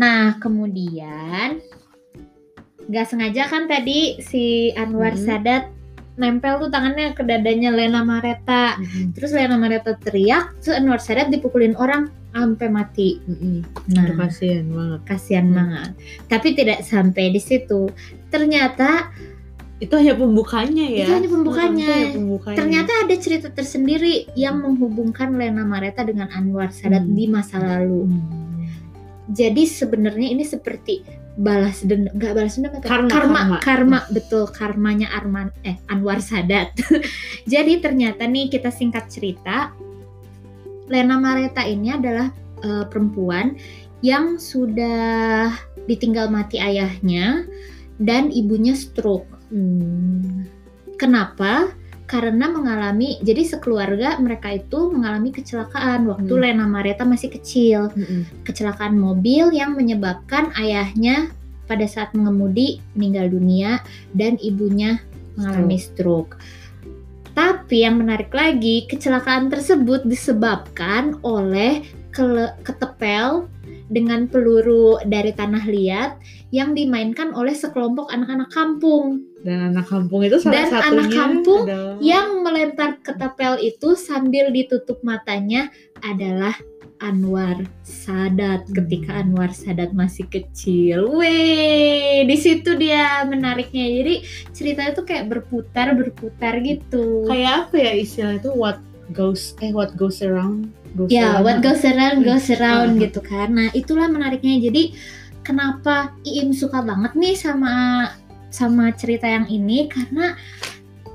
Nah, kemudian nggak sengaja kan tadi si Anwar Hmm. Sadat nempel tuh tangannya ke dadanya Lena Mareta. Mm-mm. Terus Lena Mareta teriak, terus Anwar Sadat dipukulin orang sampai mati. Mm-mm. Nah, kasihan banget. kasihan Hmm. banget. Tapi tidak sampai di situ. Ternyata Itu hanya pembukanya ya. Itu hanya pembukanya. Itu hanya pembukanya. ternyata ada cerita tersendiri yang menghubungkan Lena Mareta dengan Anwar Sadat Hmm. di masa lalu. Hmm. Jadi sebenarnya ini seperti balas dendam, nggak balas dendam, apa? Karma, karma, karma. karma, betul karmanya Arman, eh Anwar Sadat. Jadi ternyata nih kita singkat cerita, Lena Mareta ini adalah eh, perempuan yang sudah ditinggal mati ayahnya dan ibunya stroke. Hmm. Kenapa? Karena mengalami, jadi sekeluarga mereka itu mengalami kecelakaan waktu Hmm. Lena Mareta masih kecil Mm-mm. kecelakaan mobil yang menyebabkan ayahnya pada saat mengemudi meninggal dunia dan ibunya mengalami stroke. Tapi yang menarik lagi, kecelakaan tersebut disebabkan oleh kele- ketepel dengan peluru dari tanah liat yang dimainkan oleh sekelompok anak-anak kampung Dan anak kampung itu salah Dan satunya anak kampung adalah yang melempar ketapel itu sambil ditutup matanya adalah Anwar Sadat ketika Hmm. Anwar Sadat masih kecil. Weh, di situ dia menariknya. Jadi ceritanya tuh kayak berputar berputar gitu. kayak apa ya istilah itu what goes eh what goes around goes ya, around. what goes around goes around Hmm. gitu kan. Nah, itulah menariknya. Jadi kenapa Iim suka banget nih sama sama cerita yang ini karena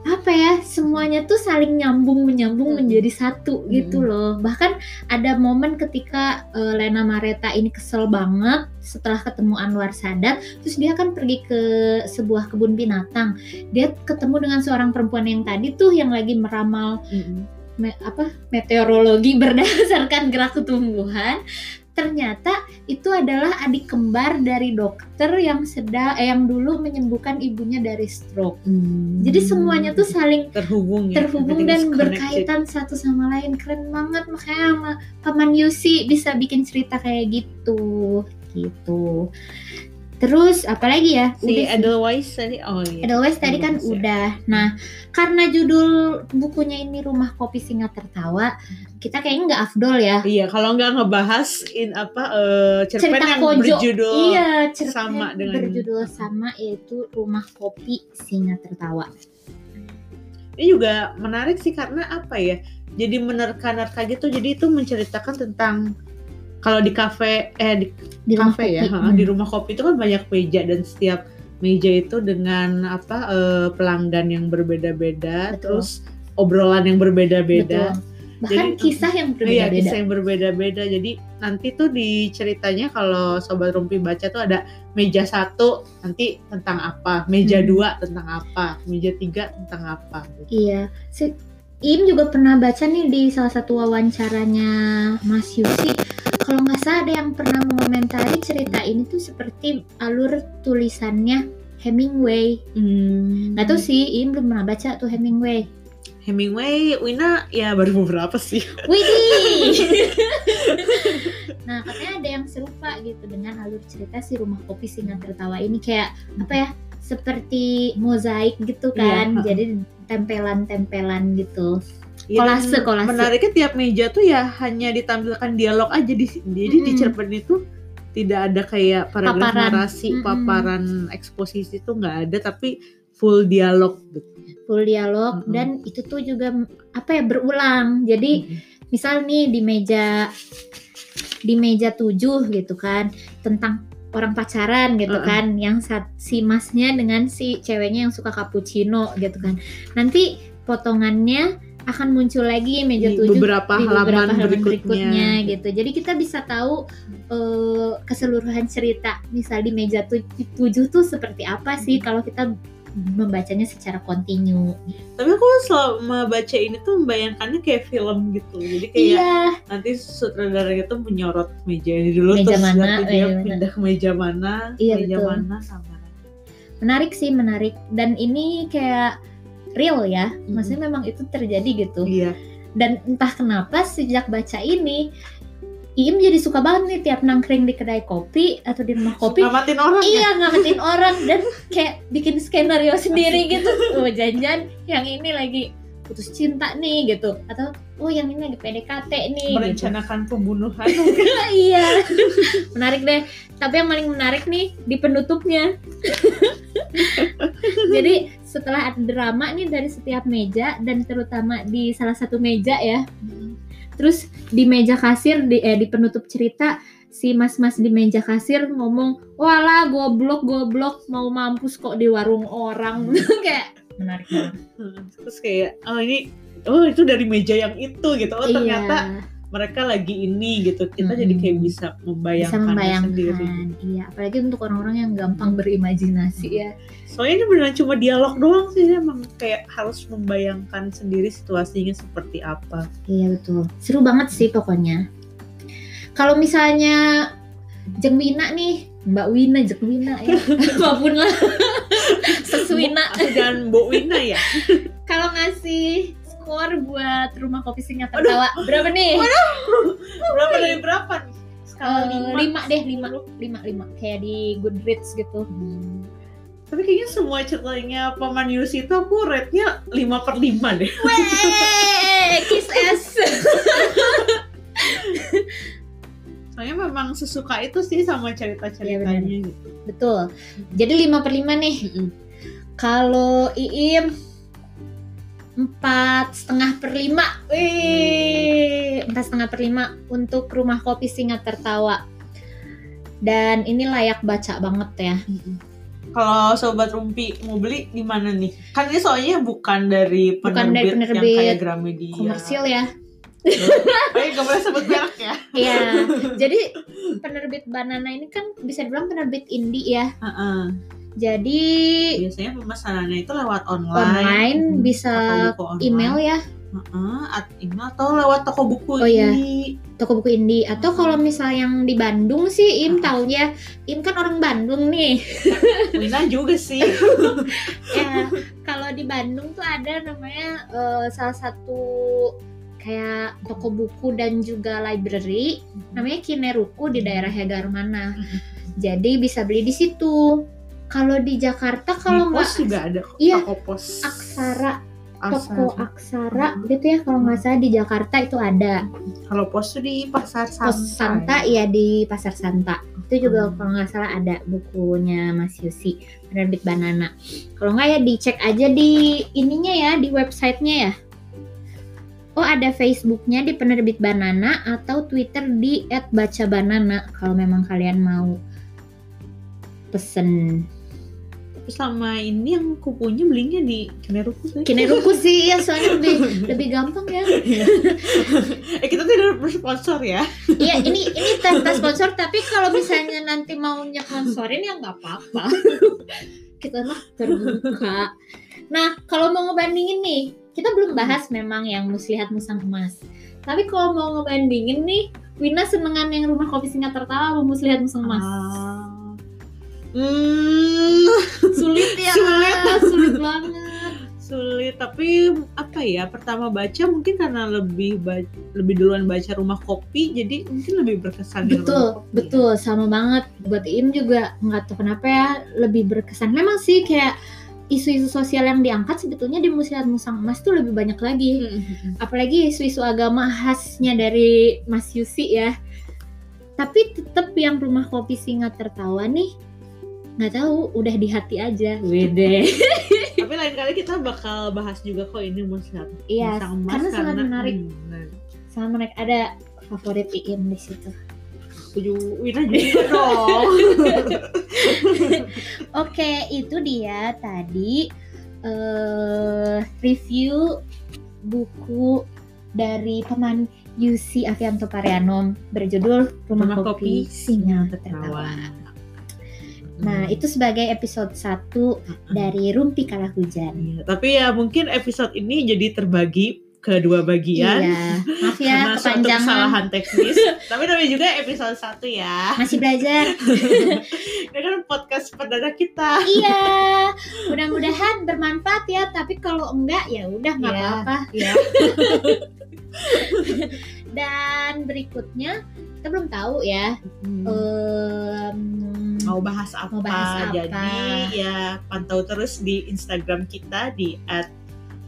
apa ya semuanya tuh saling nyambung menyambung Hmm. menjadi satu gitu Hmm. loh bahkan ada momen ketika eh, Lena Mareta ini kesel banget setelah ketemu Anwar Sadat terus dia kan pergi ke sebuah kebun binatang dia ketemu dengan seorang perempuan yang tadi tuh yang lagi meramal Mm-mm. me- apa meteorologi berdasarkan gerak tumbuhan ternyata itu adalah adik kembar dari dokter yang sedang eh, yang dulu menyembuhkan ibunya dari stroke. Hmm. jadi semuanya tuh saling terhubung ya? terhubung dan berkaitan satu sama lain. Keren banget makanya sama paman Yusi bisa bikin cerita kayak gitu. Gitu terus apalagi ya si Udah sih. Edelweiss tadi oh iya Edelweiss tadi kan Edelweiss ya. udah. Nah, karena judul bukunya ini Rumah Kopi Singa Tertawa, kita kayaknya nggak afdol ya. Iya, kalau nggak ngebahas in apa eh, cerpen Cerita yang Kojo. berjudul iya, cerita sama dengan- berjudul sama yaitu Rumah Kopi Singa Tertawa. ini juga menarik sih karena apa ya? Jadi menerka-nerka gitu. Jadi itu menceritakan tentang kalau di kafe eh di Di kafe ya, kopi. Hmm. di rumah kopi itu kan banyak meja dan setiap meja itu dengan apa eh, pelanggan yang berbeda-beda, terus obrolan yang berbeda-beda. Bahkan Jadi- kisah yang Iya, berbeda-beda. kisah yang berbeda-beda. Jadi nanti tuh di ceritanya kalau sobat rumpi baca tuh ada meja satu nanti tentang apa, meja Hmm. dua tentang apa, meja tiga tentang apa. gitu. Iya. Si Im juga pernah baca nih di salah satu wawancaranya Mas Yusi. Kalau nggak salah ada yang pernah mengomentari cerita ini tuh seperti alur tulisannya Hemingway. Hmm. Nggak tahu sih, Im belum pernah baca tuh Hemingway. Hemingway, Wina ya baru beberapa sih. Widih. nah, katanya ada yang serupa gitu dengan alur cerita si rumah kopi singa tertawa ini kayak apa ya? Seperti mozaik gitu kan. Iya, Jadi tempelan-tempelan gitu. Kolase, kolase. Menariknya tiap meja tuh ya hanya ditampilkan dialog aja di jadi di Mm-mm. cerpen itu tidak ada kayak paragraf Paparan. narasi, Mm-mm. paparan eksposisi itu nggak ada tapi full dialog gitu. full dialog Mm-mm. dan itu tuh juga apa ya berulang. Jadi misal nih di meja di meja tujuh gitu kan tentang orang pacaran gitu Uh-uh. kan yang sat- si masnya dengan si ceweknya yang suka cappuccino gitu kan. Nanti potongannya akan muncul lagi meja Di tujuh beberapa di beberapa halaman, halaman berikutnya. berikutnya gitu. Jadi kita bisa tahu eh, keseluruhan cerita. Misal di meja tu- tujuh tuh seperti apa sih kalau kita membacanya secara kontinu. Tapi aku selama baca ini tuh membayangkannya kayak film gitu. Jadi kayak Iya, nanti sutradaranya tuh menyorot meja ini dulu Meja terus mana, nanti dia mana. pindah ke meja mana, Iya, meja betul. mana sama. menarik sih menarik. Dan ini kayak real ya. Maksudnya memang itu terjadi gitu. Iya. Dan entah kenapa sejak baca ini Iim jadi suka banget nih tiap nangkring di kedai kopi atau di rumah kopi Ngamatin orang ya? Iya ngamatin orang dan kayak bikin skenario sendiri gitu. Oh jangan yang ini lagi putus cinta nih gitu atau oh yang ini lagi PDKT nih gitu. Merencanakan pembunuhan. iya menarik deh tapi yang paling menarik nih di penutupnya jadi setelah ada drama nih dari setiap meja dan terutama di salah satu meja ya. Terus di meja kasir di eh di penutup cerita si mas-mas di meja kasir ngomong walah goblok goblok mau mampus kok di warung orang. Kayak. Menarik banget. Terus kayak oh ini oh itu dari meja yang itu gitu. Oh ternyata iya, mereka lagi ini gitu. Kita Mm-mm. jadi kayak bisa bisa membayangkan membayangkan sendiri. iya apalagi untuk orang-orang yang gampang berimajinasi ya Soalnya ini beneran cuma dialog doang sih emang kayak harus membayangkan sendiri situasinya seperti apa. Iya betul. Seru banget sih pokoknya. Kalau misalnya Jeng Wina nih, Mbak Wina, Jeng Wina ya, apa pun lah. Aku jangan Mbok Wina ya. Kalau ngasih skor buat rumah kopi singa tertawa berapa nih? Berapa dari berapa nih? Skala Eh, lima. lima deh, lima, lima, lima. Kayak di Goodreads gitu. Tapi kayaknya semua ceritanya Paman Yusi itu aku rate-nya 5 per 5 deh. Weh, kiss ass. Soalnya memang sesuka itu sih sama cerita-ceritanya gitu. Betul. Jadi lima per lima nih. Kalau Iim empat setengah per lima, empat setengah per lima untuk rumah kopi singa tertawa. Dan ini layak baca banget ya. Kalau sobat Rumpi mau beli di mana nih? Kan ini soalnya bukan dari Bukan penerbit, dari penerbit yang kayak Gramedia. Komersil ya. Baik, gak boleh sebut merek ya. Iya. Jadi penerbit Banana ini kan bisa dibilang penerbit indie ya. Heeh. Jadi Biasanya pemesanannya itu lewat online. online Hmm, bisa online. email ya, at- email atau lewat toko buku Oh, iya. ini. toko buku indie. Atau Hmm. kalau misal yang di Bandung sih Im taunya, Im kan orang Bandung nih. Wina juga sih. ya kalau di Bandung tuh ada namanya eh, salah satu kayak toko buku dan juga library namanya Kineruku di daerah Hegarmana. Jadi bisa beli di situ. Kalau di Jakarta kalau nggak juga ada kok. Iya. Toko pos. Aksara toko Aksara. Aksara gitu ya kalau nggak salah di Jakarta itu ada. Kalau pos tuh di pasar Santa. Pos Santa ya di Pasar Santa. Itu juga Hmm. kalau nggak salah ada bukunya Mas Yusi penerbit Banana. Kalau nggak ya dicek aja di ininya ya di websitenya ya. Oh ada Facebooknya di penerbit Banana atau Twitter di @bacabanana kalau memang kalian mau pesen. Tapi selama ini yang aku punya belinya di Kineruku sih. Kineruku sih ya soalnya lebih lebih gampang ya. eh kita tidak bersponsor ya. Iya ini ini tanpa sponsor tapi kalau misalnya nanti maunya sponsorin ya nggak apa-apa. Kita mah terbuka. Nah kalau mau ngebandingin nih kita belum bahas memang yang muslihat musang emas. Tapi kalau mau ngebandingin nih Wina senengan yang rumah kopi singa tertawa sama muslihat musang emas. Ah. Hmm, Sulit ya, Sulit. sulit banget. sulit tapi apa ya pertama baca mungkin karena lebih lebih duluan baca rumah kopi jadi mungkin lebih berkesan Betul, kopi. betul, sama banget. Buat Im juga nggak tahu kenapa ya lebih berkesan. Memang sih kayak isu-isu sosial yang diangkat sebetulnya di Muslihat Musang Emas tuh lebih banyak lagi. Mm-mm. Apalagi isu-isu agama khasnya dari Mas Yusi ya. Tapi tetap yang rumah kopi singa tertawa nih nggak tahu udah di hati aja. Wede. Tapi lain kali kita bakal bahas juga kok ini muslihat iya Musang emas karena sangat menarik. Hmm, sama mereka ada favorit Iim di situ. Wina juga dong. Oke, itu dia tadi eh review buku dari teman Yusi Avianto Parianom berjudul Rumah, Rumah Kopi, Kopi Tertawa. Tertawa. Nah, itu sebagai episode 1 dari Rumpi Kala Hujan. Iya, tapi ya mungkin episode ini jadi terbagi ke dua bagian Iya, maaf ya karena suatu kepanjangan. kesalahan teknis tapi namanya juga episode 1 ya Masih belajar. ini kan podcast perdana kita iya. Mudah-mudahan bermanfaat ya, tapi kalau enggak ya udah nggak Iya. apa-apa. ya Dan berikutnya kita belum tahu ya Hmm. em, mau bahas apa. mau bahas apa. Jadi ya pantau terus di Instagram kita di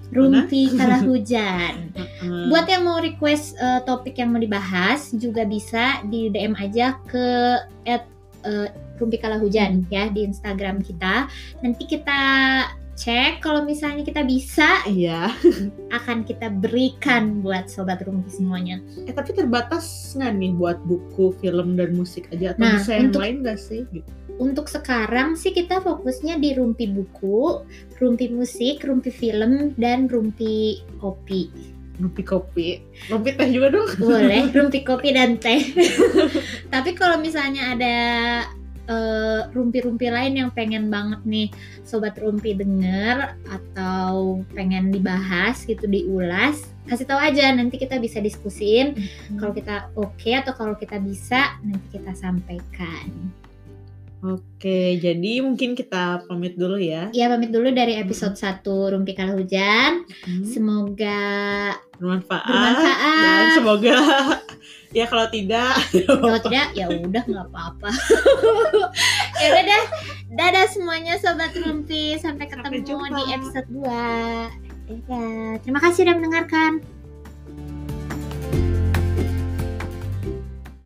rumpi kala hujan. @. Buat yang mau request eh, topik yang mau dibahas juga bisa di DM aja ke at, eh, rumpi kala hujan ya di Instagram kita. Nanti kita cek kalau misalnya kita bisa Iya. akan kita berikan buat sobat rumpi semuanya. Eh tapi terbatas nggak nih buat buku, film dan musik aja atau Nah, bisa yang untuk- lain nggak sih? Gitu. Untuk sekarang sih kita fokusnya di rumpi buku, rumpi musik, rumpi film, dan rumpi kopi. Rumpi kopi, rumpi teh juga dong. Boleh, rumpi kopi dan teh. Tapi kalau misalnya ada eh, rumpi-rumpi lain yang pengen banget nih sobat rumpi denger atau pengen dibahas gitu diulas, kasih tahu aja nanti kita bisa diskusiin kalau kita oke atau kalau kita bisa nanti kita sampaikan. Oke, jadi mungkin kita pamit dulu ya. Ya pamit dulu dari episode 1 Rumpi Kala Hujan. Hmm, Semoga bermanfaat. bermanfaat. Dan semoga ya kalau tidak Kalau tidak ya udah nggak apa-apa. ya udah dah. Dadah semuanya sobat Rumpi. Sampai Sampai ketemu jumpa. di episode 2. Dadah. Terima kasih sudah mendengarkan.